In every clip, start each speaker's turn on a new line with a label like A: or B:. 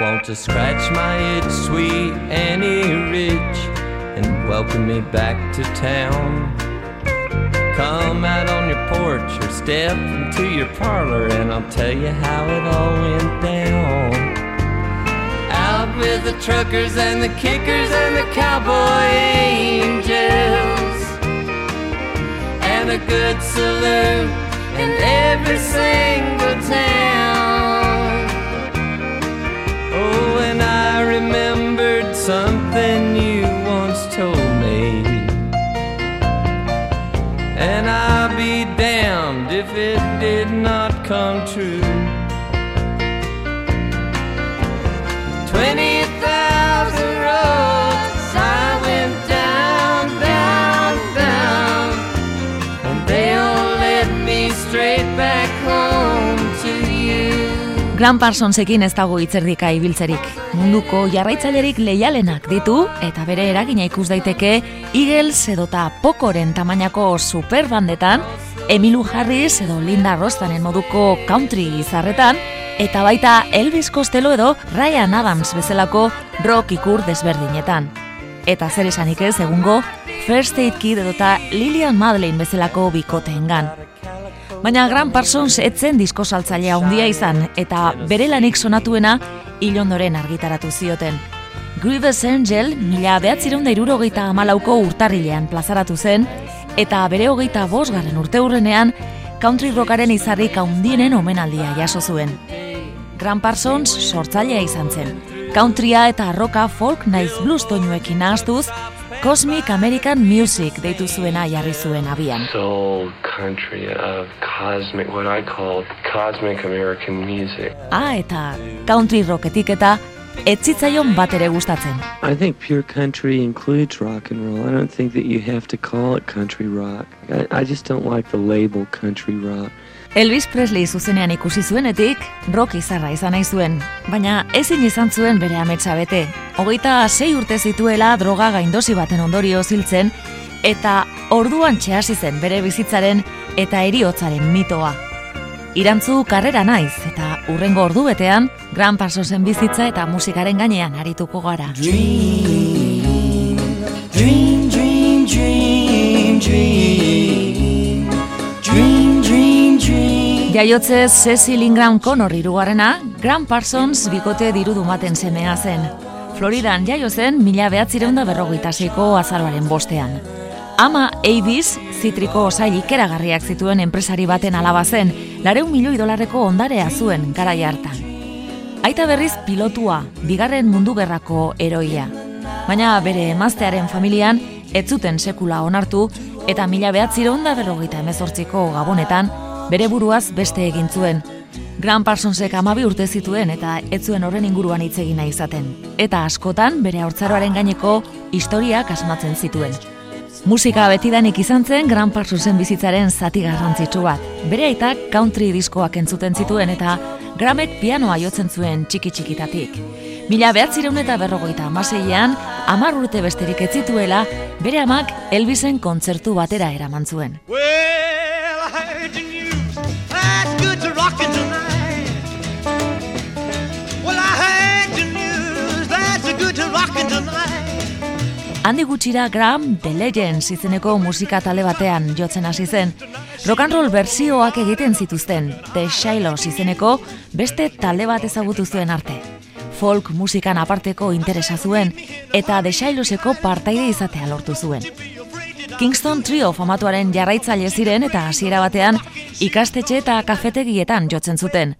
A: Want to scratch my itch, sweet Annie Rich, and welcome me back to town. Come out on your porch or step into your parlor, and I'll tell you how it all went down. Out with the truckers and the kickers and the cowboy angels, and a good salute in every single town. Something you once told me. And I'll be damned if it did not come true.
B: Gran Parsonsekin ez dago hitzerdika ibiltzerik. Munduko jarraitzailerik leialenak ditu eta bere eragina ikus daiteke Eagles edota Pokoren tamainako superbandetan, Emilu Harris edo Linda Rostanen moduko country izarretan, eta baita Elvis Costello edo Ryan Adams bezalako rock ikur desberdinetan. Eta zer esanik ez egungo First Aid Kid edota Lilian Madeleine bezalako bikoteengan. Baina Gran Parsons etzen disko saltzailea handia izan eta bere lanik sonatuena ilondoren argitaratu zioten. Grievous Angel mila behatzireun da irurogeita amalauko urtarrilean plazaratu zen eta bere hogeita bosgarren urte hurrenean country rockaren izarrik haundienen omenaldia jaso zuen. Gran Parsons sortzailea izan zen. Countrya eta rocka folk naiz blues toinuekin nahastuz, Cosmic American Music deitu zuena jarri zuen abian.
C: soul country of cosmic, what I call cosmic American music.
B: Ah, eta country rocketik eta etzitzaion bat ere gustatzen.
D: I think pure country includes rock and roll. I don't think that you have to call it country rock. I, I just don't like the label country rock.
B: Elvis Presley zuzenean ikusi zuenetik, rock izarra izan nahi zuen, baina ezin izan zuen bere ametsa bete. Hogeita sei urte zituela droga gaindosi baten ondorio ziltzen, eta orduan txehasi zen bere bizitzaren eta eriotzaren mitoa. Irantzu karrera naiz, eta urrengo ordu betean, Gran Parsosen bizitza eta musikaren gainean arituko gara.
A: Dream, dream, dream, dream, dream, dream.
B: Jaiotzez Cecil Ingram Connor irugarrena, Gran Parsons bikote dirudumaten semea zen. Floridan jaio zen mila behatzireun da berrogeita seiko azaroaren bostean. Ama Avis, zitriko osail ikeragarriak zituen enpresari baten alaba zen, lareun milioi dolarreko ondarea zuen garai hartan. Aita berriz pilotua, bigarren mundu gerrako eroia. Baina bere emaztearen familian, ez zuten sekula onartu, eta mila behatzireun da berrogeita emezortziko gabonetan, bere buruaz beste egin zuen. Gran Parsonsek amabi urte zituen eta ez zuen horren inguruan hitz egin nahi izaten. Eta askotan bere haurtzaroaren gaineko historiak asmatzen zituen. Musika betidanik izan zen Gran Parsonsen bizitzaren zati garrantzitsu bat. Bere aitak country diskoak entzuten zituen eta Gramek pianoa jotzen zuen txiki txikitatik. Mila behatzireun eta berrogeita amaseian, amar urte besterik ez zituela, bere amak Elvisen kontzertu batera eraman zuen.
E: Well, good tonight. Well, I heard the news. That's good to rockin' tonight.
B: Handi gutxira Graham The Legends izeneko musika talde batean jotzen hasi zen. Rock and roll bersioak egiten zituzten, The Shilohs izeneko beste talde bat ezagutu zuen arte. Folk musikan aparteko interesa zuen eta The Shilohseko partaide izatea lortu zuen. Kingston Trio famatuaren jarraitzaile ziren eta hasiera batean ikastetxe eta kafetegietan jotzen zuten.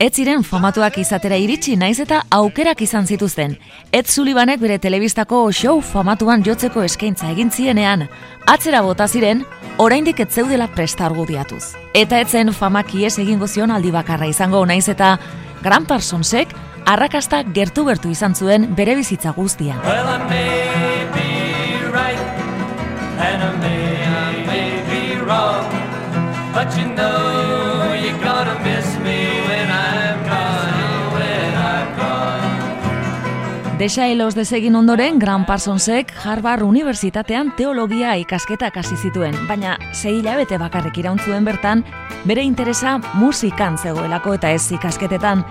B: Ez ziren famatuak izatera iritsi naiz eta aukerak izan zituzten. Ed Sullivanek bere telebistako show famatuan jotzeko eskaintza egin zienean, atzera bota ziren, oraindik ez zeudela presta argudiatuz. Eta etzen famak ies egingo zion aldi bakarra izango naiz eta Gran Parsonsek arrakasta gertu-gertu izan zuen bere bizitza guztian.
A: Well, and I may, I may be wrong, but you know you gotta miss me when I'm gone, when I'm gone.
B: Desailos desegin ondoren, Gran Parsonsek Harvard Unibertsitatean teologia ikasketak hasi zituen, baina sei hilabete bakarrik iraun zuen bertan, bere interesa musikan zegoelako eta ez ikasketetan.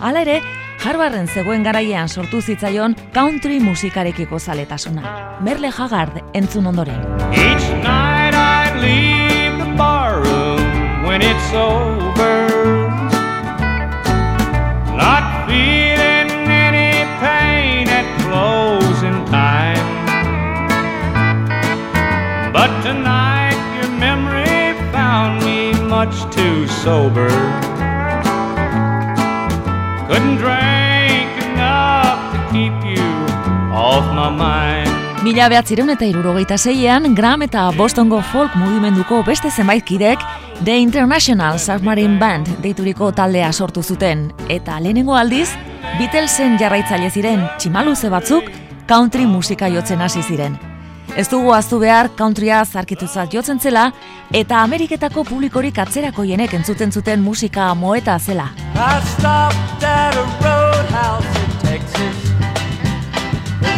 B: Hala ere, Harvarden zegoen garaian sortu zitzaion country musikarekiko zaletasuna. Merle Haggard entzun ondoren.
F: Each night I leave the barroom when it's over. Not feeling any pain at closing time. But tonight your memory found me much too sober. Couldn't drink enough to keep you off my mind.
B: Mila behatzireun eta irurogeita zeian, Graham eta Bostongo folk mugimenduko beste zenbait kidek The International Submarine Band deituriko taldea sortu zuten, eta lehenengo aldiz, Beatlesen jarraitzaile ziren tximaluze batzuk country musika jotzen hasi ziren. Ez dugu aztu behar countrya zarkituzat jotzen zela, eta Ameriketako publikorik atzerako jenek entzuten zuten musika moeta zela.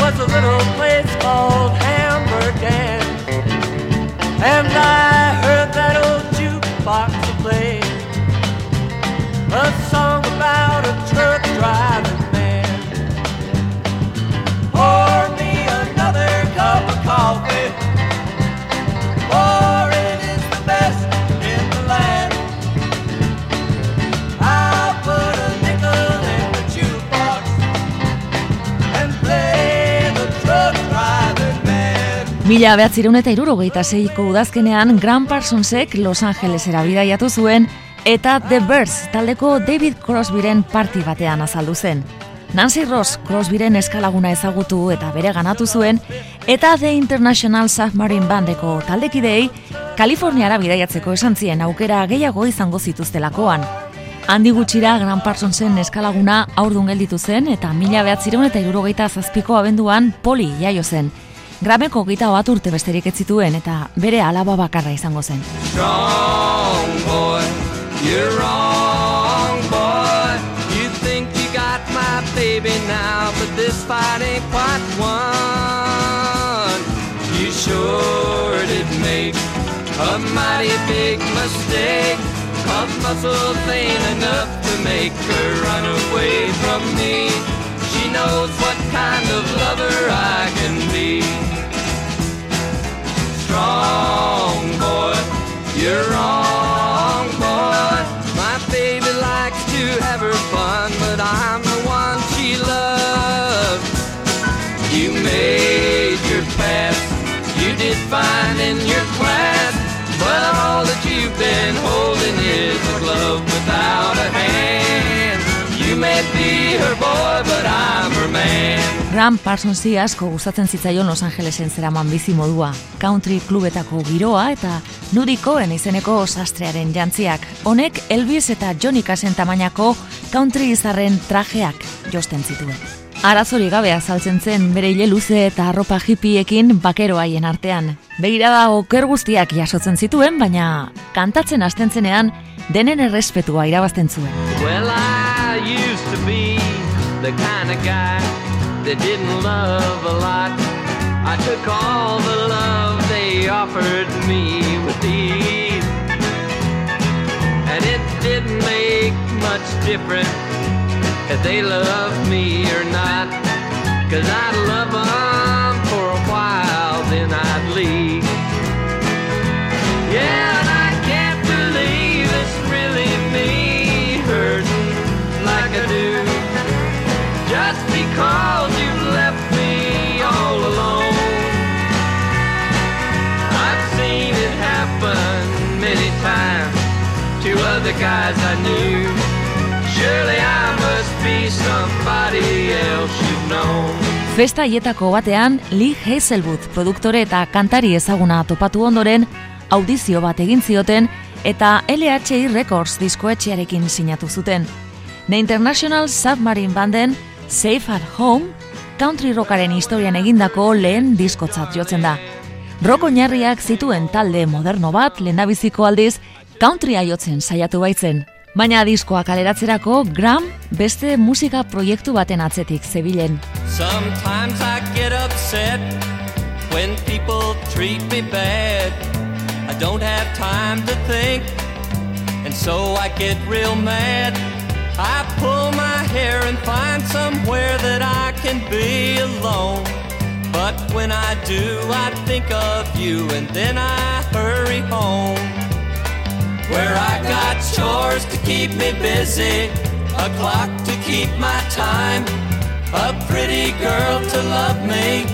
G: Was a little place called Hamburg And I heard that old jukebox play a song about a truck driving man. Pour me another cup of.
B: Mila behatzireun eta irurogeita zeiko udazkenean Grand Parsonsek Los Angelesera bidaiatu zuen eta The Birds taldeko David Crosbyren party batean azaldu zen. Nancy Ross Crosbyren eskalaguna ezagutu eta bere ganatu zuen eta The International Submarine Bandeko taldekidei Kaliforniara bidaiatzeko esan zien aukera gehiago izango zituztelakoan. Handi gutxira Gran Parsonsen eskalaguna aurdun gelditu zen eta mila behatzireun eta irurogeita zazpiko abenduan poli jaio zen. Grameko gita bat urte besterik ez zituen eta bere alaba bakarra izango zen.
A: Strong boy, you're wrong this fight ain't quite won. You sure did make a mighty big mistake. Cause muscles ain't enough to make her run away from me. She knows what kind of lover I can be. Strong boy, you're wrong boy. My baby likes to have her fun, but I'm the one she loves. Made your pass, you did fine in your class, but all that you've been holding is a glove without a hand. You may be her boy, but I'm her man.
B: Ram Parsonsi asko gustatzen zitzaion Los Angelesen zeraman bizi modua, country klubetako giroa eta Nudi Cohen izeneko sastrearen jantziak. Honek Elvis eta Johnny Cassen tamainako country izarren trajeak josten zituen. Arazori gabe azaltzen zen bere hile luze eta arropa hippiekin bakero haien artean. Begirada oker guztiak jasotzen zituen, baina kantatzen hasten zenean denen errespetua irabazten zuen.
A: Well, I used to be the kind of guy that didn't love a lot. I took all the love they offered me with ease. And it didn't make much difference if they love me or not. Cause I'd love them for a while, then I'd leave. Yeah, and I can't believe it's really me hurting like I do. Just because you've left me all alone. I've seen it happen many times to other guys I knew. Surely I
B: Festa hietako batean, Lee Hazelwood produktore eta kantari ezaguna topatu ondoren, audizio bat egin zioten eta LHI Records diskoetxearekin sinatu zuten. The International Submarine Banden Safe at Home, country rockaren historian egindako lehen diskotzat jotzen da. Rock oinarriak zituen talde moderno bat lehendabiziko aldiz countrya jotzen saiatu baitzen. Baina diskoa kaleratzerako Graham beste musika proiektu baten atzetik zebilen.
A: Sometimes I get upset when people treat me bad. I don't have time to think, and so I get real mad. I pull my hair and find somewhere that I can be alone. But when I do, I think of you and then I hurry home. Where I got chores keep me busy, a clock to keep my time, a pretty girl to love me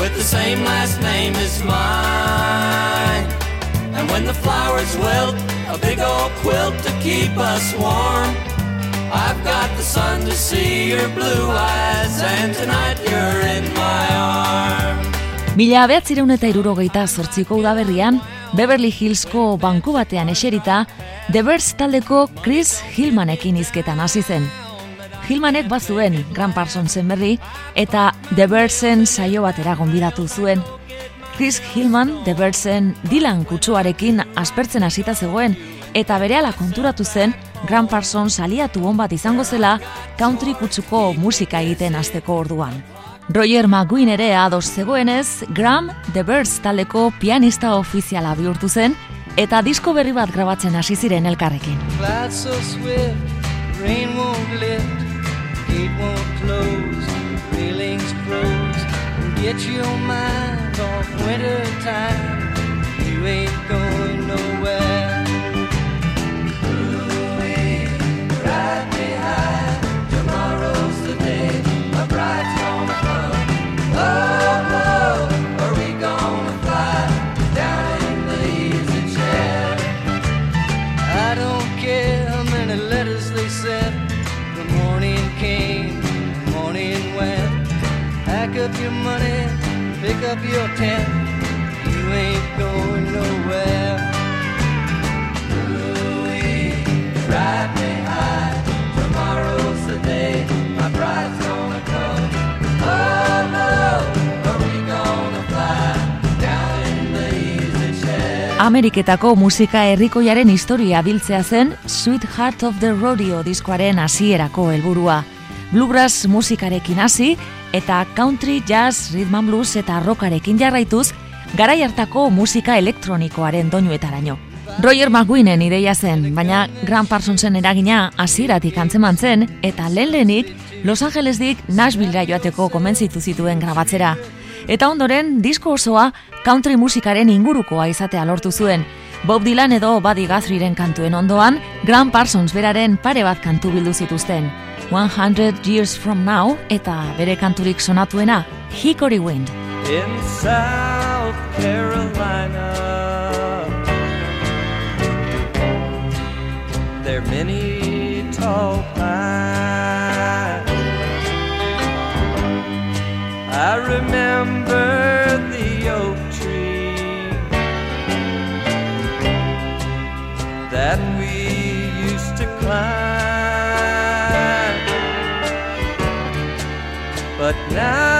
A: with the same last name as mine. And when the flowers wilt, a big old quilt to keep us warm. I've got the sun to see your blue eyes, and tonight you're in my arms.
B: Mila behatzireun eta irurogeita zortziko udaberrian, Beverly Hillsko banku batean eserita, The Birds taldeko Chris Hillmanekin izketan hasi zen. Hillmanek bazuen Grand Parsonsen berri eta The Birdsen saio batera gonbidatu zuen. Chris Hillman The Birdsen Dylan kutsuarekin aspertzen hasita zegoen eta berehala konturatu zen Grand Parsons aliatu on bat izango zela country kutsuko musika egiten hasteko orduan. Roger McGuinn ere ados zegoenez, Graham The Birds taldeko pianista ofiziala bihurtu zen eta disko berri bat grabatzen hasi ziren elkarrekin.
E: So swift, lift, close, close. Get your mind up your tent. You ain't going nowhere. Louis, ride me high. Tomorrow's the day my bride's gonna come. Oh no, are we gonna fly down in the easy chair?
B: Ameriketako musika herrikoiaren historia biltzea zen Sweet Heart of the Rodeo diskoaren hasierako helburua. Bluegrass musikarekin hasi eta country, jazz, rhythm and blues eta rockarekin jarraituz garai hartako musika elektronikoaren doinuetaraino. Roger McGuinnen ideia zen, baina Grand Parsonsen eragina hasieratik antzeman zen eta lehen lehenik Los Angelesdik Nashvillera joateko konbentzitu zituen grabatzera. Eta ondoren, disko osoa country musikaren ingurukoa izatea lortu zuen. Bob Dylan edo Buddy Guthrie'ren kantuen ondoan, Grand Parsons beraren pare bat kantu bildu zituzten. 100 Years From Now eta bere kanturik sonatuena, Hickory Wind.
A: in South Carolina. There are many tall pines. I remember But now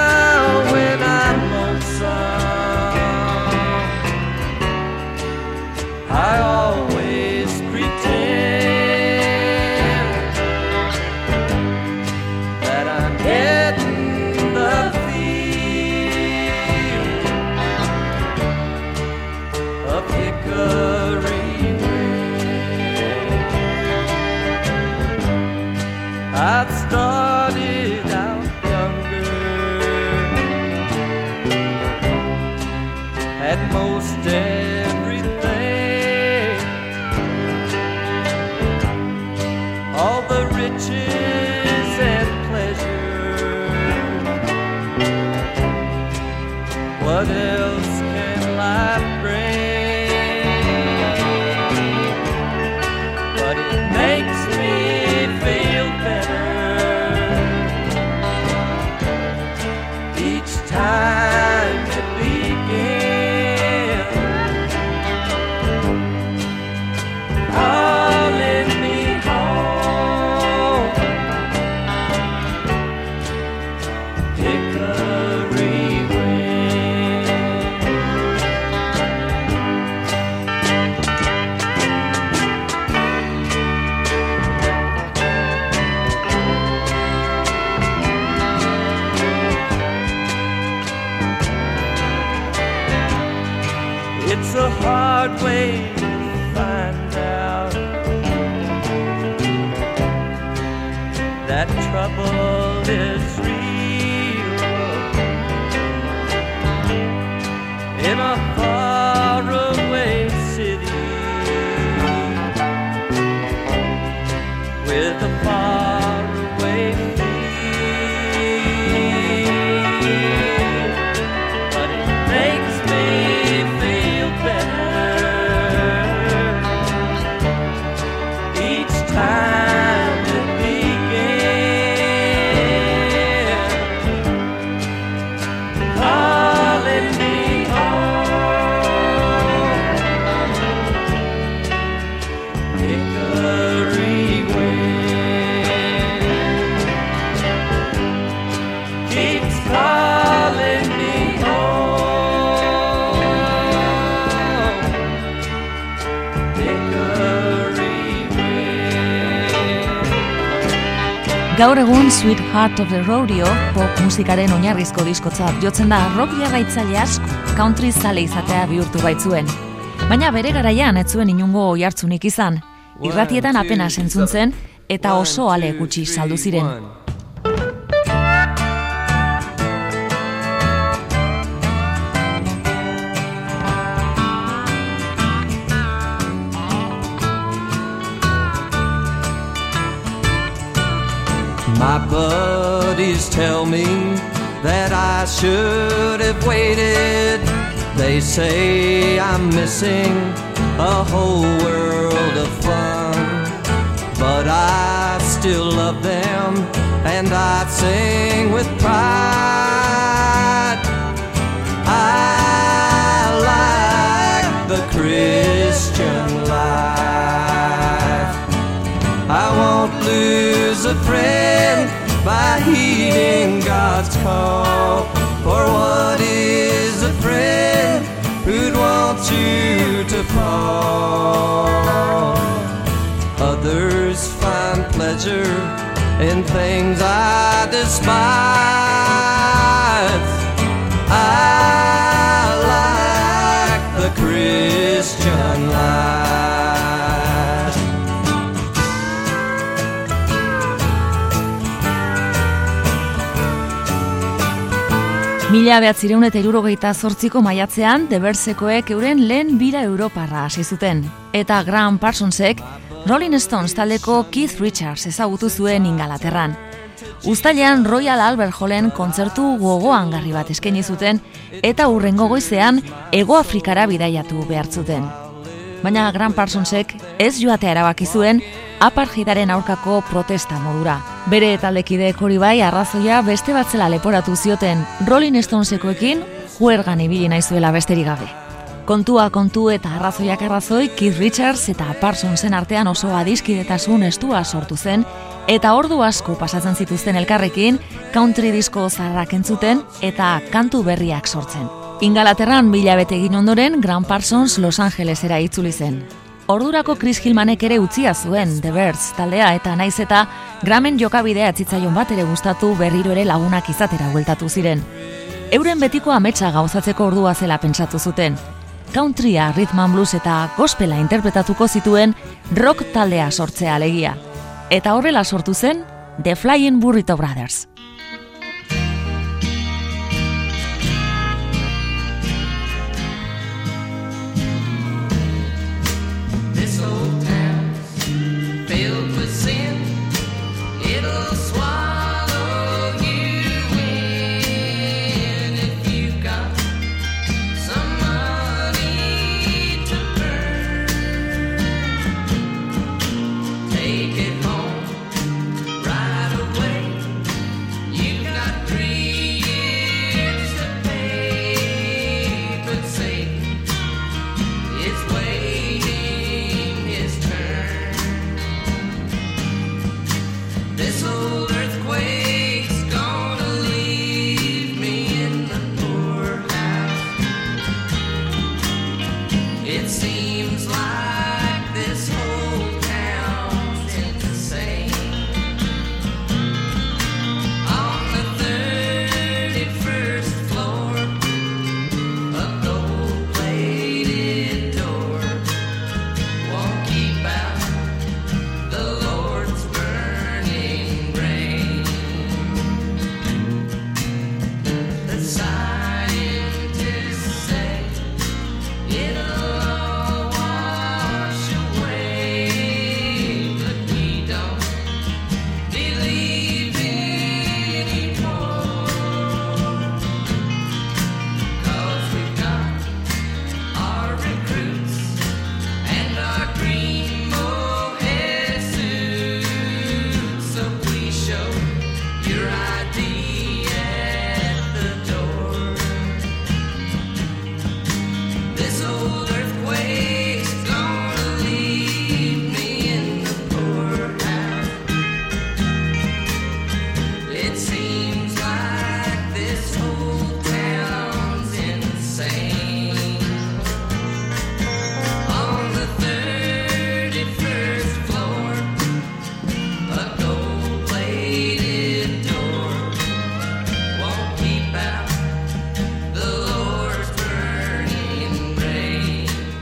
A: It's a hard way to find out that
G: trouble is
B: Gaur egun Sweet Heart of the Rodeo pop musikaren oinarrizko diskotzat jotzen da rock jarraitzaile asko country zale izatea bihurtu baitzuen. Baina bere garaian ez zuen inungo oihartzunik izan. Irratietan apenas entzun zen eta oso ale gutxi saldu ziren.
A: My buddies tell me that I should have waited. They say I'm missing a whole world of fun. But I still love them and I sing with pride. I like the Christian life. I won't lose a friend by heeding God's call. For what is a friend who'd want you to fall? Others find pleasure in things I despise. I like the Christian life.
B: Mila behatzireun eta irurogeita zortziko maiatzean, Debersekoek euren lehen bira Europarra hasi zuten. Eta Graham Parsonsek, Rolling Stones taldeko Keith Richards ezagutu zuen ingalaterran. Uztailean Royal Albert Hallen kontzertu gogoan garri bat eskaini zuten eta urrengo goizean Ego Afrikara bidaiatu behar zuten. Baina Graham Parsonsek ez joatea erabaki zuen apartheidaren aurkako protesta modura. Bere taldekideek hori bai arrazoia beste batzela leporatu zioten Rolling Stonesekoekin juergan ibili naizuela besterik gabe. Kontua kontu eta arrazoiak arrazoi Keith Richards eta Parsonsen artean oso adiskidetasun estua sortu zen eta ordu asko pasatzen zituzten elkarrekin country disko zaharrak entzuten eta kantu berriak sortzen. Ingalaterran mila bete egin ondoren Graham Parsons Los Angelesera itzuli zen. Ordurako Chris Hillmanek ere utzia zuen The Birds taldea eta naiz eta Gramen jokabidea atzitzaion bat ere gustatu berriro ere lagunak izatera bueltatu ziren. Euren betiko ametsa gauzatzeko ordua zela pentsatu zuten. Countrya, rhythm and blues eta gospela interpretatuko zituen rock taldea sortzea alegia. Eta horrela sortu zen The Flying Burrito Brothers.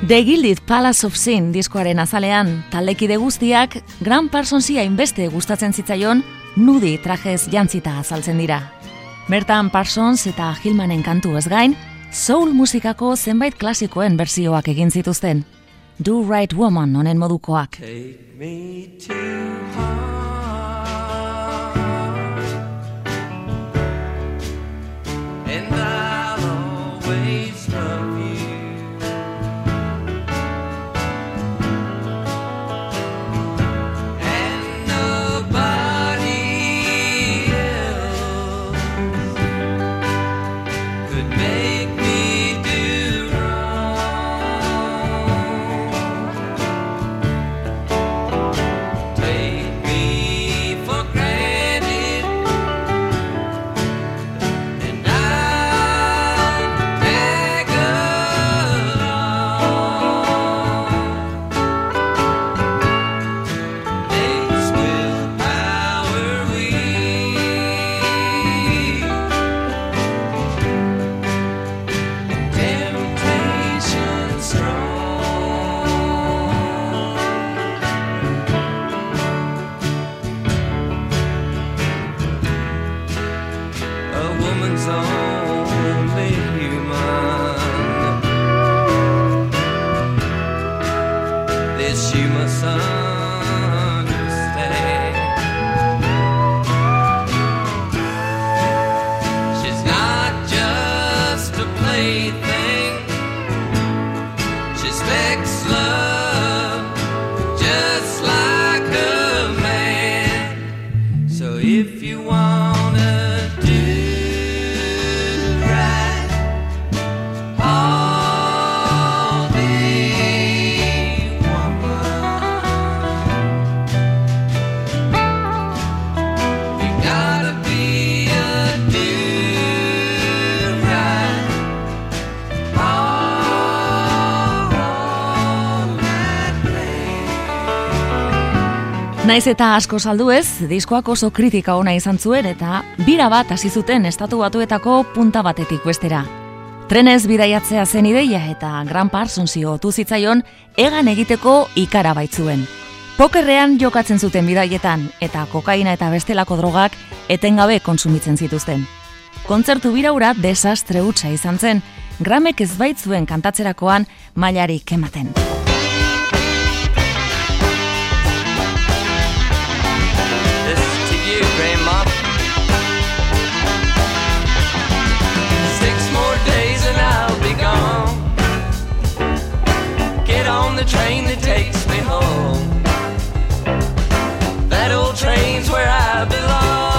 B: The Gilded Palace of Sin diskoaren azalean, taldekide guztiak Grand Parsonsi hainbeste gustatzen zitzaion nudi trajez jantzita azaltzen dira. Bertan Parsons eta Hillmanen kantu ez gain, soul musikako zenbait klasikoen bersioak egin zituzten. Do Right Woman honen modukoak.
A: Take me to
B: Naiz eta asko saldu ez, diskoak oso kritika ona izan zuen eta bira bat hasi zuten estatu batuetako punta batetik bestera. Trenez bidaiatzea zen ideia eta Gran Parsonsi otu zitzaion egan egiteko ikara baitzuen. Pokerrean jokatzen zuten bidaietan eta kokaina eta bestelako drogak etengabe konsumitzen zituzten. Kontzertu biraura desastre hutsa izan zen, Gramek ez baitzuen kantatzerakoan mailarik ematen.
A: The train that takes me home. That old train's where I belong.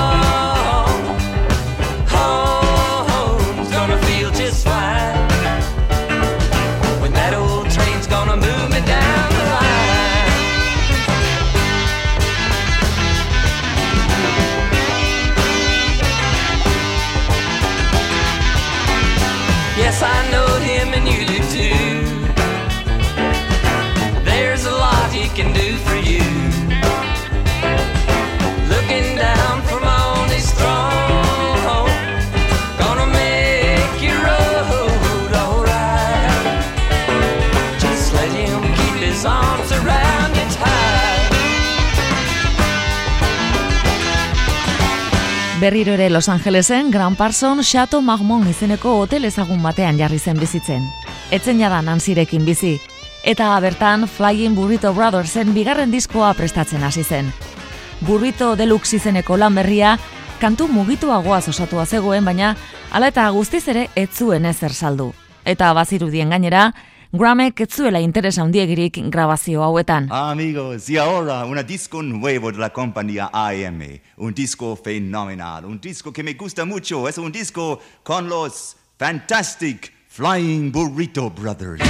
B: Berriro ere Los Angelesen Grand Parson Chateau Marmont izeneko hotel ezagun batean jarri zen bizitzen. Etzen jada Nancyrekin bizi, eta bertan Flying Burrito Brothersen bigarren diskoa prestatzen hasi zen. Burrito Deluxe izeneko lan berria, kantu mugituagoaz osatua zegoen, baina hala eta guztiz ere ez zuen ezer saldu. Eta bazirudien gainera, Gramek ez zuela interesa handiegirik grabazio hauetan.
H: Amigos, y ahora una disco nuevo de la compañía AM. Un disco fenomenal, un disco que me gusta mucho. Es un disco con los Fantastic Flying Burrito Brothers.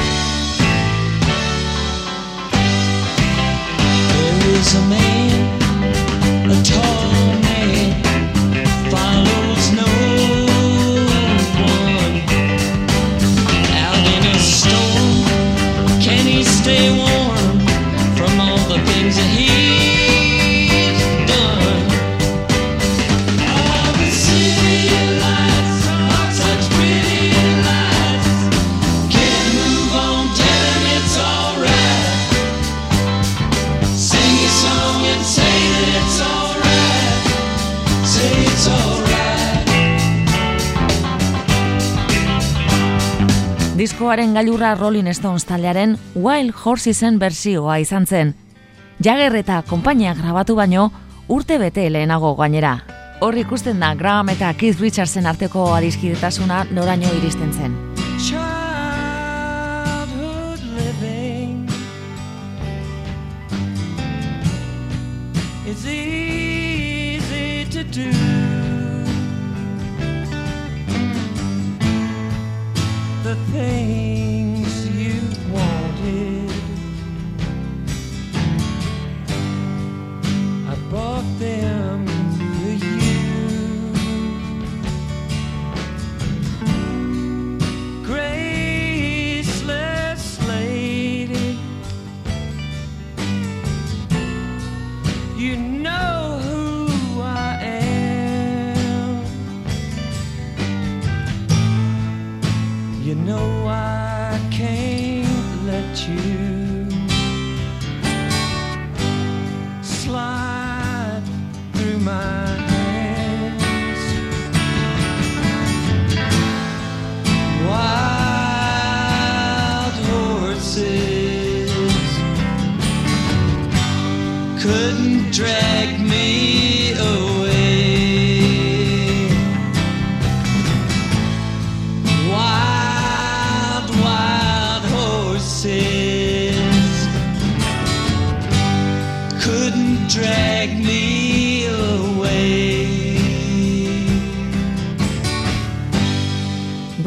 I: There is a man,
A: Diskoaren gailurra Rolling Stones taldearen Wild Horsesen bersioa izan zen. Jagger eta konpainia grabatu baino urte bete lehenago gainera. Hor ikusten da Graham eta Keith Richardsen arteko adiskidetasuna noraino iristen zen.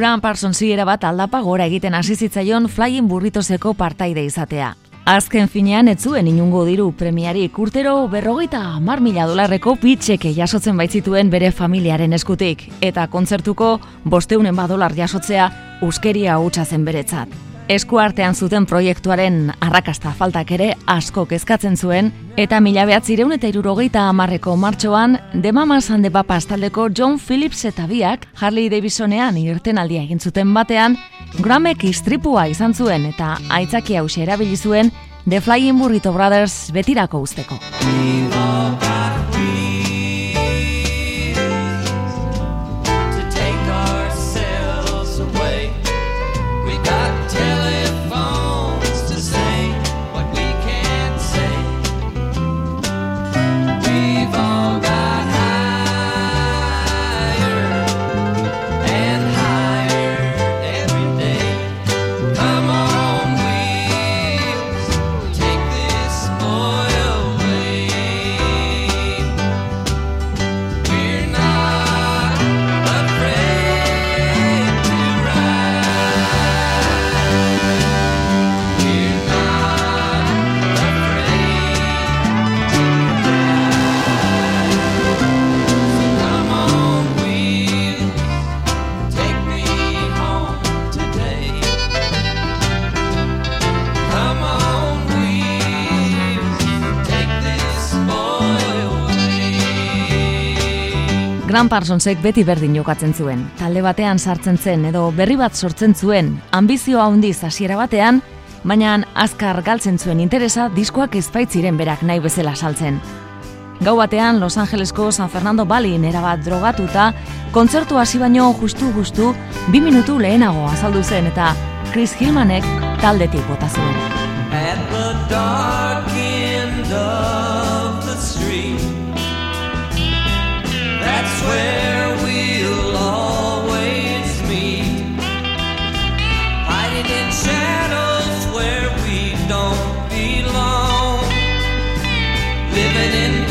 A: Graham Parsonsi erabat aldapa gora egiten hasi zitzaion Flying Burritoseko partaide izatea. Azken finean ez zuen inungo diru premiarik urtero berrogeita hamar mila dolarreko pitxeke jasotzen baitzituen bere familiaren eskutik, eta kontzertuko bosteunen badolar jasotzea uskeria hutsa zen beretzat. Esku artean zuten proiektuaren arrakasta faltak ere asko kezkatzen zuen, eta mila behatzireun eta irurogeita amarreko martxoan, The Mamas and the Papas taldeko John Phillips eta biak Harley Davisonean irtenaldia egin zuten batean, Gramek istripua izan zuen eta aitzaki hause erabili zuen The Flying Burrito Brothers betirako usteko. Graham Parsonsek beti berdin jokatzen zuen. Talde batean sartzen zen edo berri bat sortzen zuen, ambizioa handiz hasiera batean, baina azkar galtzen zuen interesa diskoak ezpaitziren berak nahi bezala saltzen. Gau batean Los Angelesko San Fernando Balin erabat drogatuta, kontzertu hasi baino justu-justu, bi minutu lehenago azaldu zen eta Chris Hillmanek taldetik bota zuen.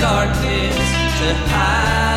J: Darkness to hide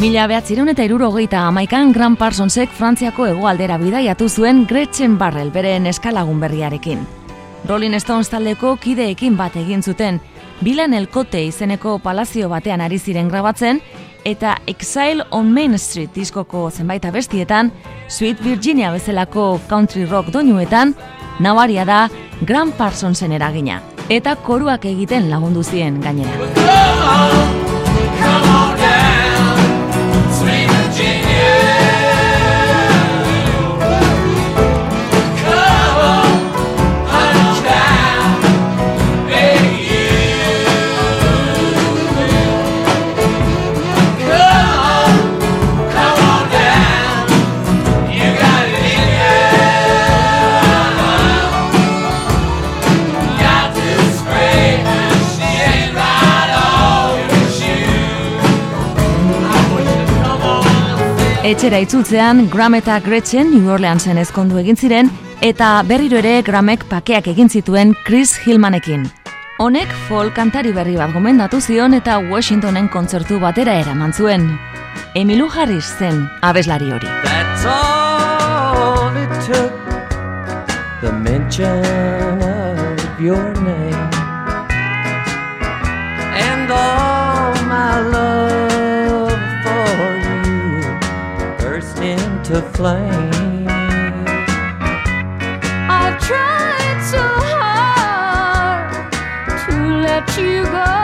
B: Mila behatzireun eta irurogeita amaikan Grand Parsonsek Frantziako hegoaldera bidaiatu zuen Gretchen Barrel beren eskalagun berriarekin. Rolling Stones taldeko kideekin bat egin zuten, Bilan Elkote izeneko palazio batean ari ziren grabatzen, eta Exile on Main Street diskoko zenbait abestietan, Sweet Virginia bezalako country rock doinuetan, nabaria da Grand Parsonsen eragina. Eta koruak egiten lagundu zien gainera. Etxera itzultzean, Graham eta Gretchen New Orleansen ezkondu egin ziren, eta berriro ere Grahamek pakeak egin zituen Chris Hillmanekin. Honek folk kantari berri bat gomendatu zion eta Washingtonen kontzertu batera eraman zuen. Emilu Harris zen abeslari hori.
A: That's all it took. The mention of your into flame.
K: I've tried so hard to let you go,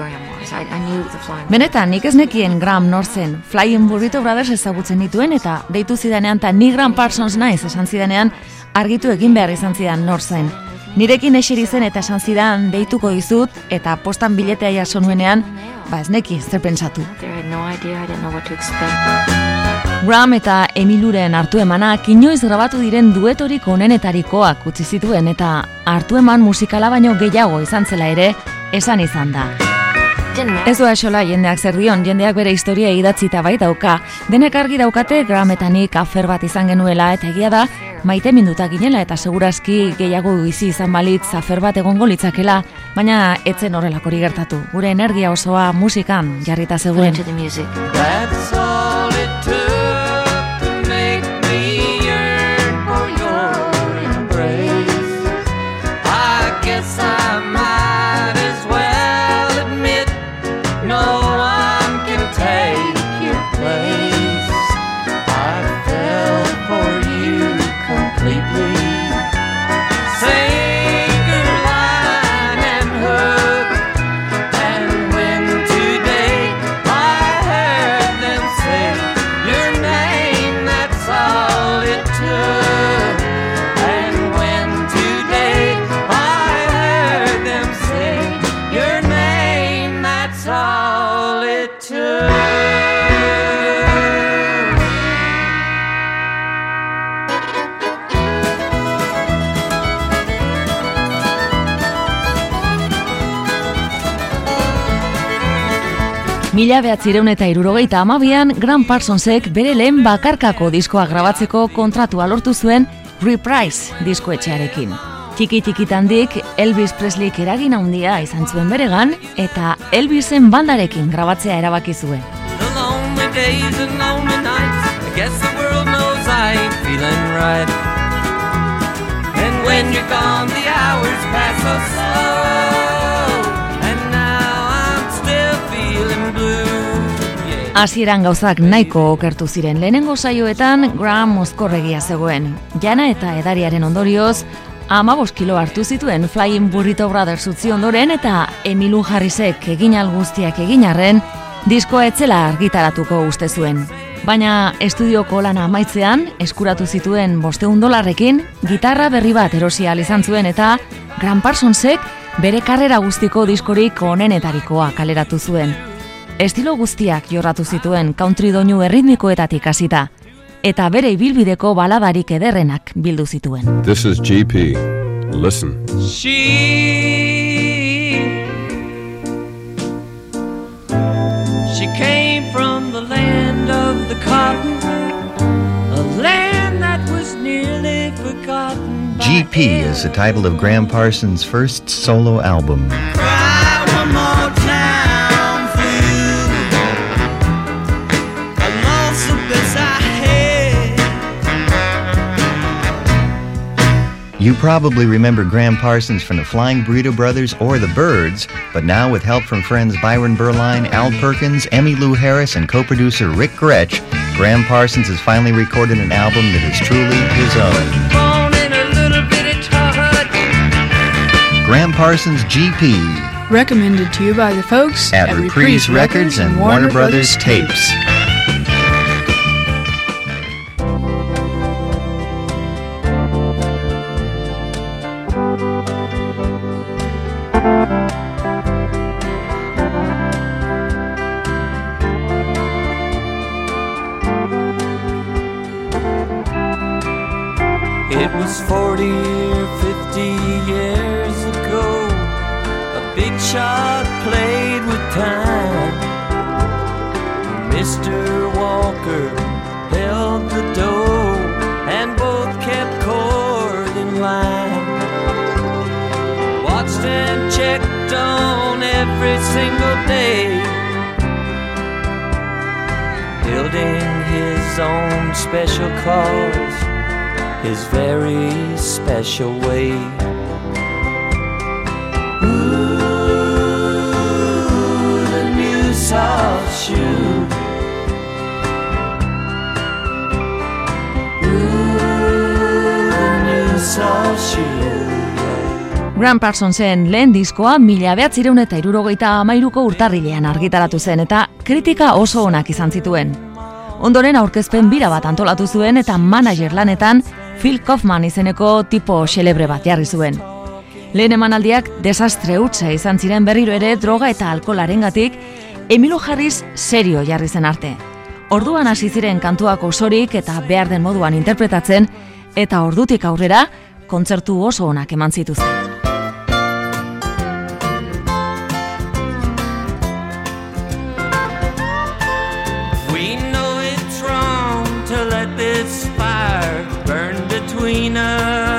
L: Graham was. I, I knew the Flying
B: Benetan, nik ez nekien Graham nor zen, Flying Burrito Brothers ezagutzen dituen eta deitu zidanean eta ni Graham Parsons naiz esan zidanean argitu egin behar izan zidan nor zen. Nirekin eseri zen eta esan zidan deituko dizut eta postan biletea jaso nuenean, ba ez neki zer pentsatu.
L: No idea.
B: Graham eta Emiluren hartu emanak inoiz grabatu diren duetorik onenetarikoak utzi zituen eta hartu eman musikala baino gehiago izan zela ere esan izan da. Ez doa esola jendeak zer dion, jendeak bere historia idatzita bai dauka. Denek argi daukate Graham eta nik afer bat izan genuela eta egia da, maite minduta ginela eta segurazki gehiago bizi izan balitz afer bat egongo litzakela, baina etzen horrelakori gertatu. Gure energia osoa musikan jarrita
L: Put
B: zegoen. Mila behatzireun eta irurogeita amabian, Grand Parsonsek bere lehen bakarkako diskoa grabatzeko kontratua lortu zuen Reprise diskoetxearekin. Txiki txikitandik Elvis Presleyk eragin handia izan zuen beregan eta Elvisen bandarekin grabatzea erabaki zuen.
A: When you're gone, the hours pass so slow.
B: Hasieran gauzak nahiko okertu ziren lehenengo saioetan Graham mozkorregia zegoen. Jana eta edariaren ondorioz, amabos kilo hartu zituen Flying Burrito Brothers utzi ondoren eta Emilu Harrisek egin guztiak egin arren, diskoa etzela argitaratuko uste zuen. Baina estudioko lana amaitzean, eskuratu zituen bosteun dolarrekin, gitarra berri bat erosi ahal izan zuen eta Gran Parsonsek bere karrera guztiko diskorik onenetarikoa kaleratu zuen. Estilo guztiak jorratu zituen country doinu erritmikoetatik hasita, eta bere ibilbideko baladarik ederrenak bildu zituen.
M: This is GP. Listen.
N: She She came from the land of the cotton, a land that was nearly forgotten.
O: GP is the title of Graham Parsons' first solo album.
N: You
O: probably remember Graham Parsons from the Flying Burrito Brothers or the Birds, but now with help from friends Byron Berline, Al Perkins, Emmy Lou Harris, and co-producer Rick Gretsch, Graham Parsons has finally recorded an album that is truly his own.
N: Born in a little bitty hut.
O: Graham Parsons GP
P: Recommended to you by the folks
O: at Reprise Records and Warner Brothers Tapes.
B: Graham Parsonsen lehen diskoa mila behatzireun eta irurogeita amairuko urtarrilean argitaratu zen eta kritika oso onak izan zituen. Ondoren aurkezpen bira bat antolatu zuen eta manager lanetan Phil Kaufman izeneko tipo xelebre bat jarri zuen. Lehen emanaldiak desastre hutsa izan ziren berriro ere droga eta alkolarengatik Emilio Harris serio jarri zen arte. Orduan hasi ziren kantuak osorik eta behar den moduan interpretatzen eta ordutik aurrera kontzertu oso onak eman zituzten. Medina.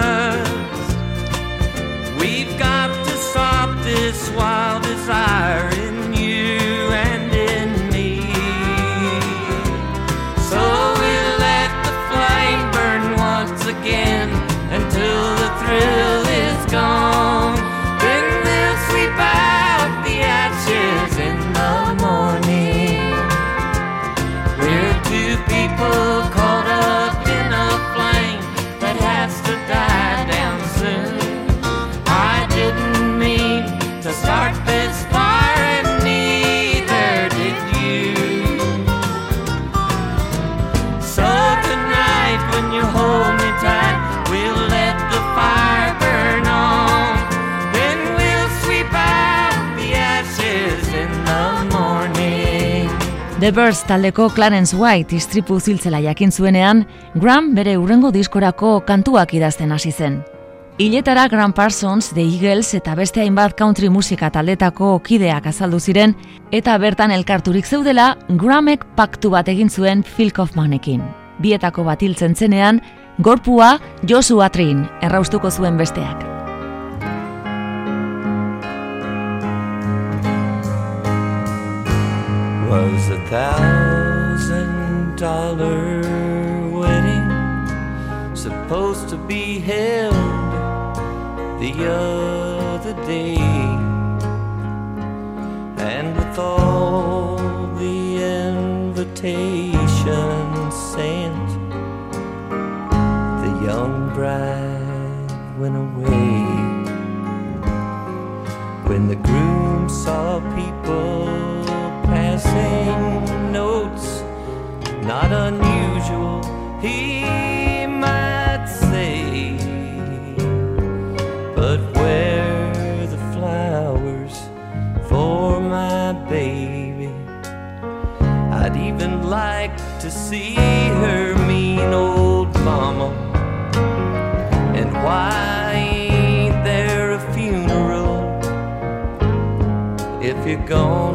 B: Birds taldeko Clarence White istripu ziltzela jakin zuenean, Graham bere urrengo diskorako kantuak idazten hasi zen. Iletara Graham Parsons, The Eagles eta beste hainbat country musika taldetako kideak azaldu ziren eta bertan elkarturik zeudela Grahamek paktu bat egin zuen Phil Kaufmanekin. Bietako bat hiltzen zenean, gorpua Joshua Trin erraustuko zuen besteak.
A: Was a thousand dollar wedding supposed to be held the other day. And with all the invitations sent the young bride went away. When the groom saw people same notes, not unusual, he might say. But where the flowers for my baby? I'd even like to see her mean old mama. And why ain't there a funeral if you're gone?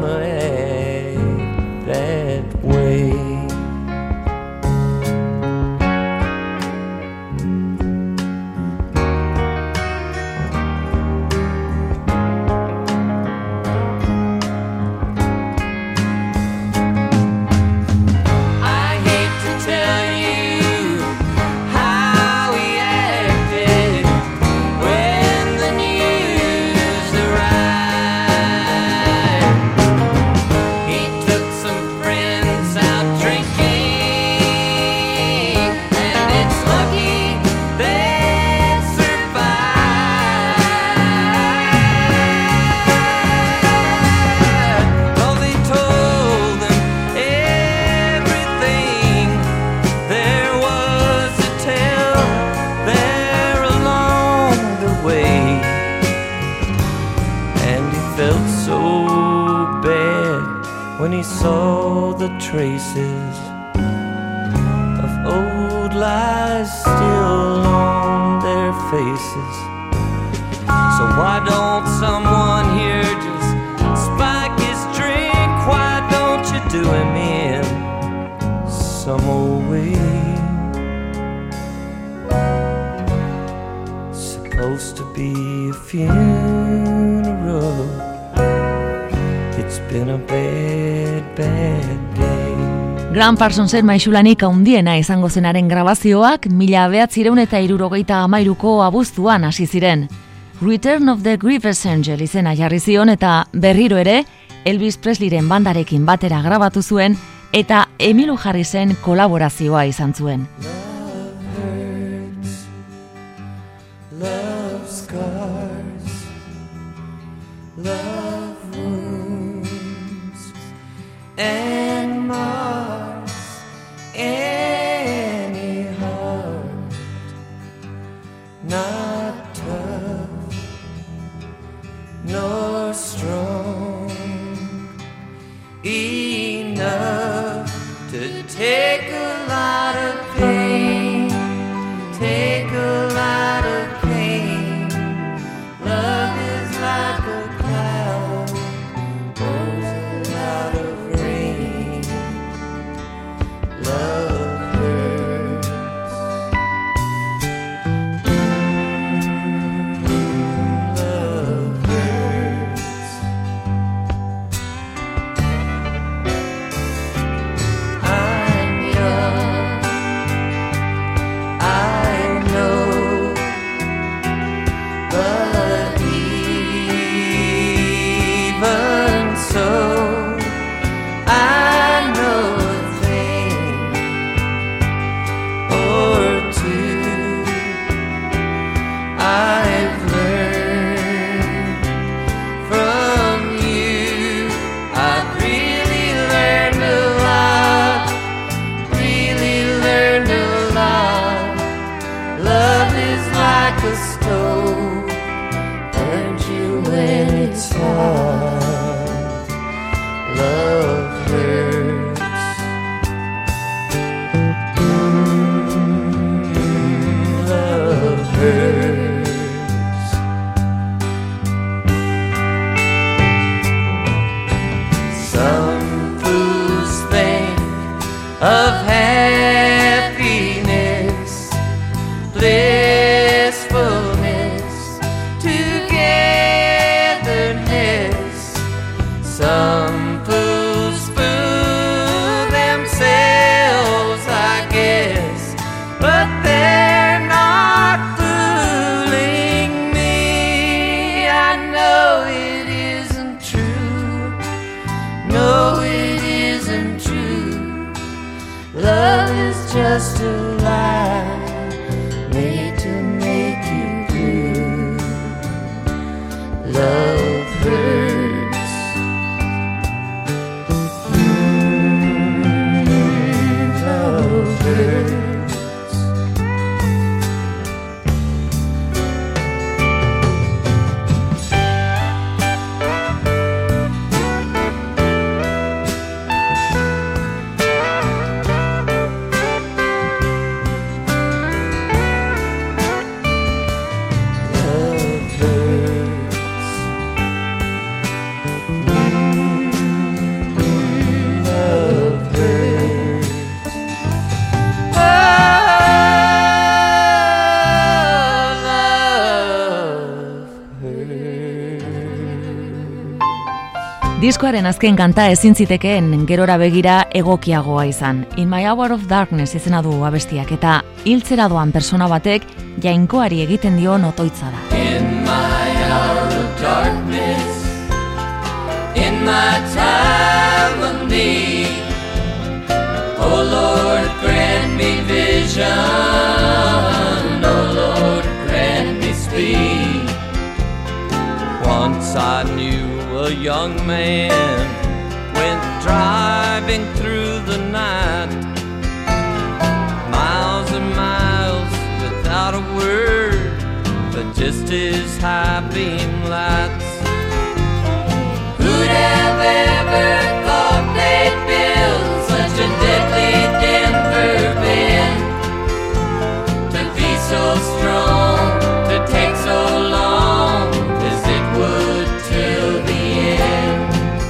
A: Lan
B: farson zen maixulanik haundiena izango zenaren grabazioak, mila behatzireun eta irurogeita amairuko abuztuan hasi ziren. Return of the Grievous Angel izena jarri zion eta berriro ere, Elvis Presleyren bandarekin batera grabatu zuen eta Emilu Harrisen kolaborazioa izan zuen. Diskoaren azken kanta ezin zitekeen gerora begira egokiagoa izan. In My Hour of Darkness izena du abestiak eta hiltzera doan persona batek jainkoari egiten dio notoitza da.
A: In my hour of darkness, in my time of need, oh Lord, grant me vision, oh Lord, grant me speed. Once I knew a young man went driving through the night, miles and miles without a word but just his high beam lights. Who'd have ever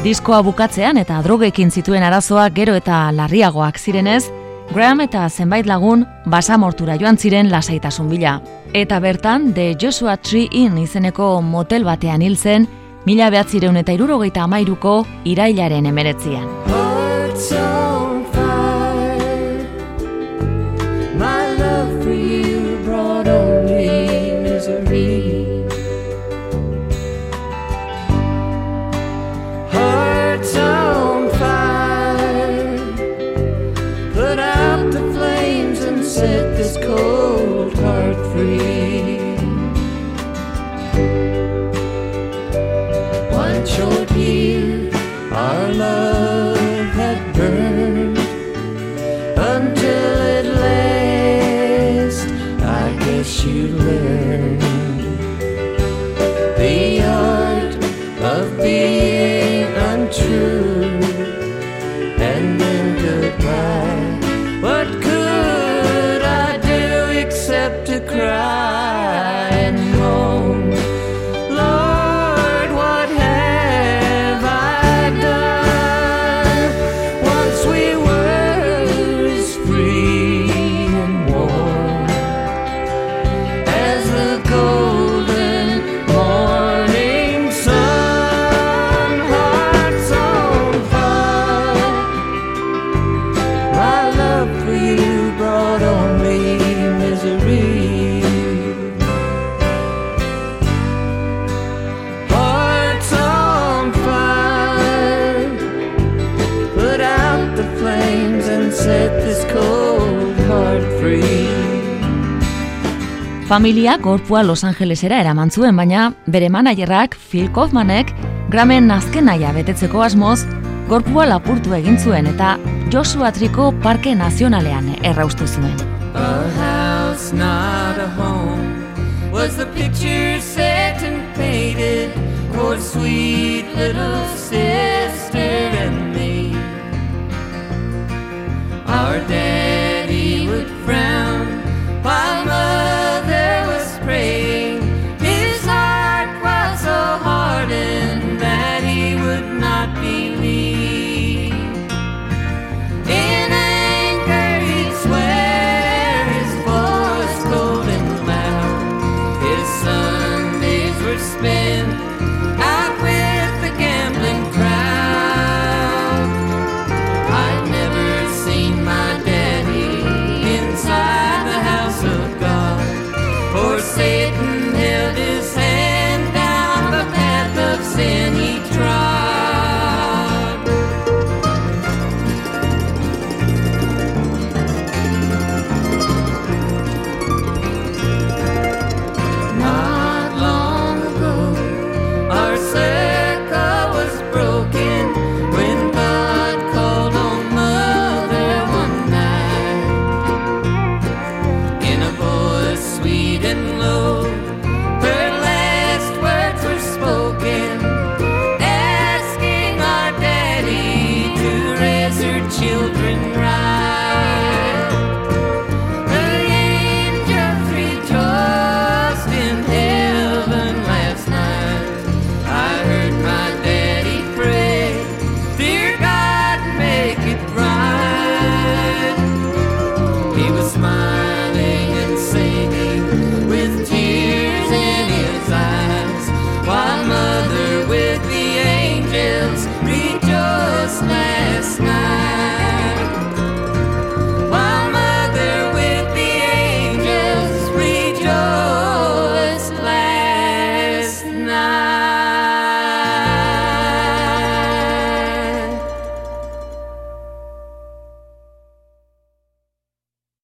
B: Diskoa bukatzean eta drogekin zituen arazoak gero eta larriagoak zirenez, Graham eta zenbait lagun basamortura joan ziren lasaitasun bila. Eta bertan, The Joshua Tree Inn izeneko motel batean hil zen, mila behatzireun eta irurogeita amairuko irailaren emeretzian. Familiak gorpua Los Angelesera eraman zuen, baina bere manajerrak Phil Kaufmanek Gramen azken naia betetzeko asmoz, gorpua lapurtu egin zuen eta Joshua Triko Parke Nazionalean erraustu zuen.
A: A house, not a home, was the picture set and painted for sweet little Sarah.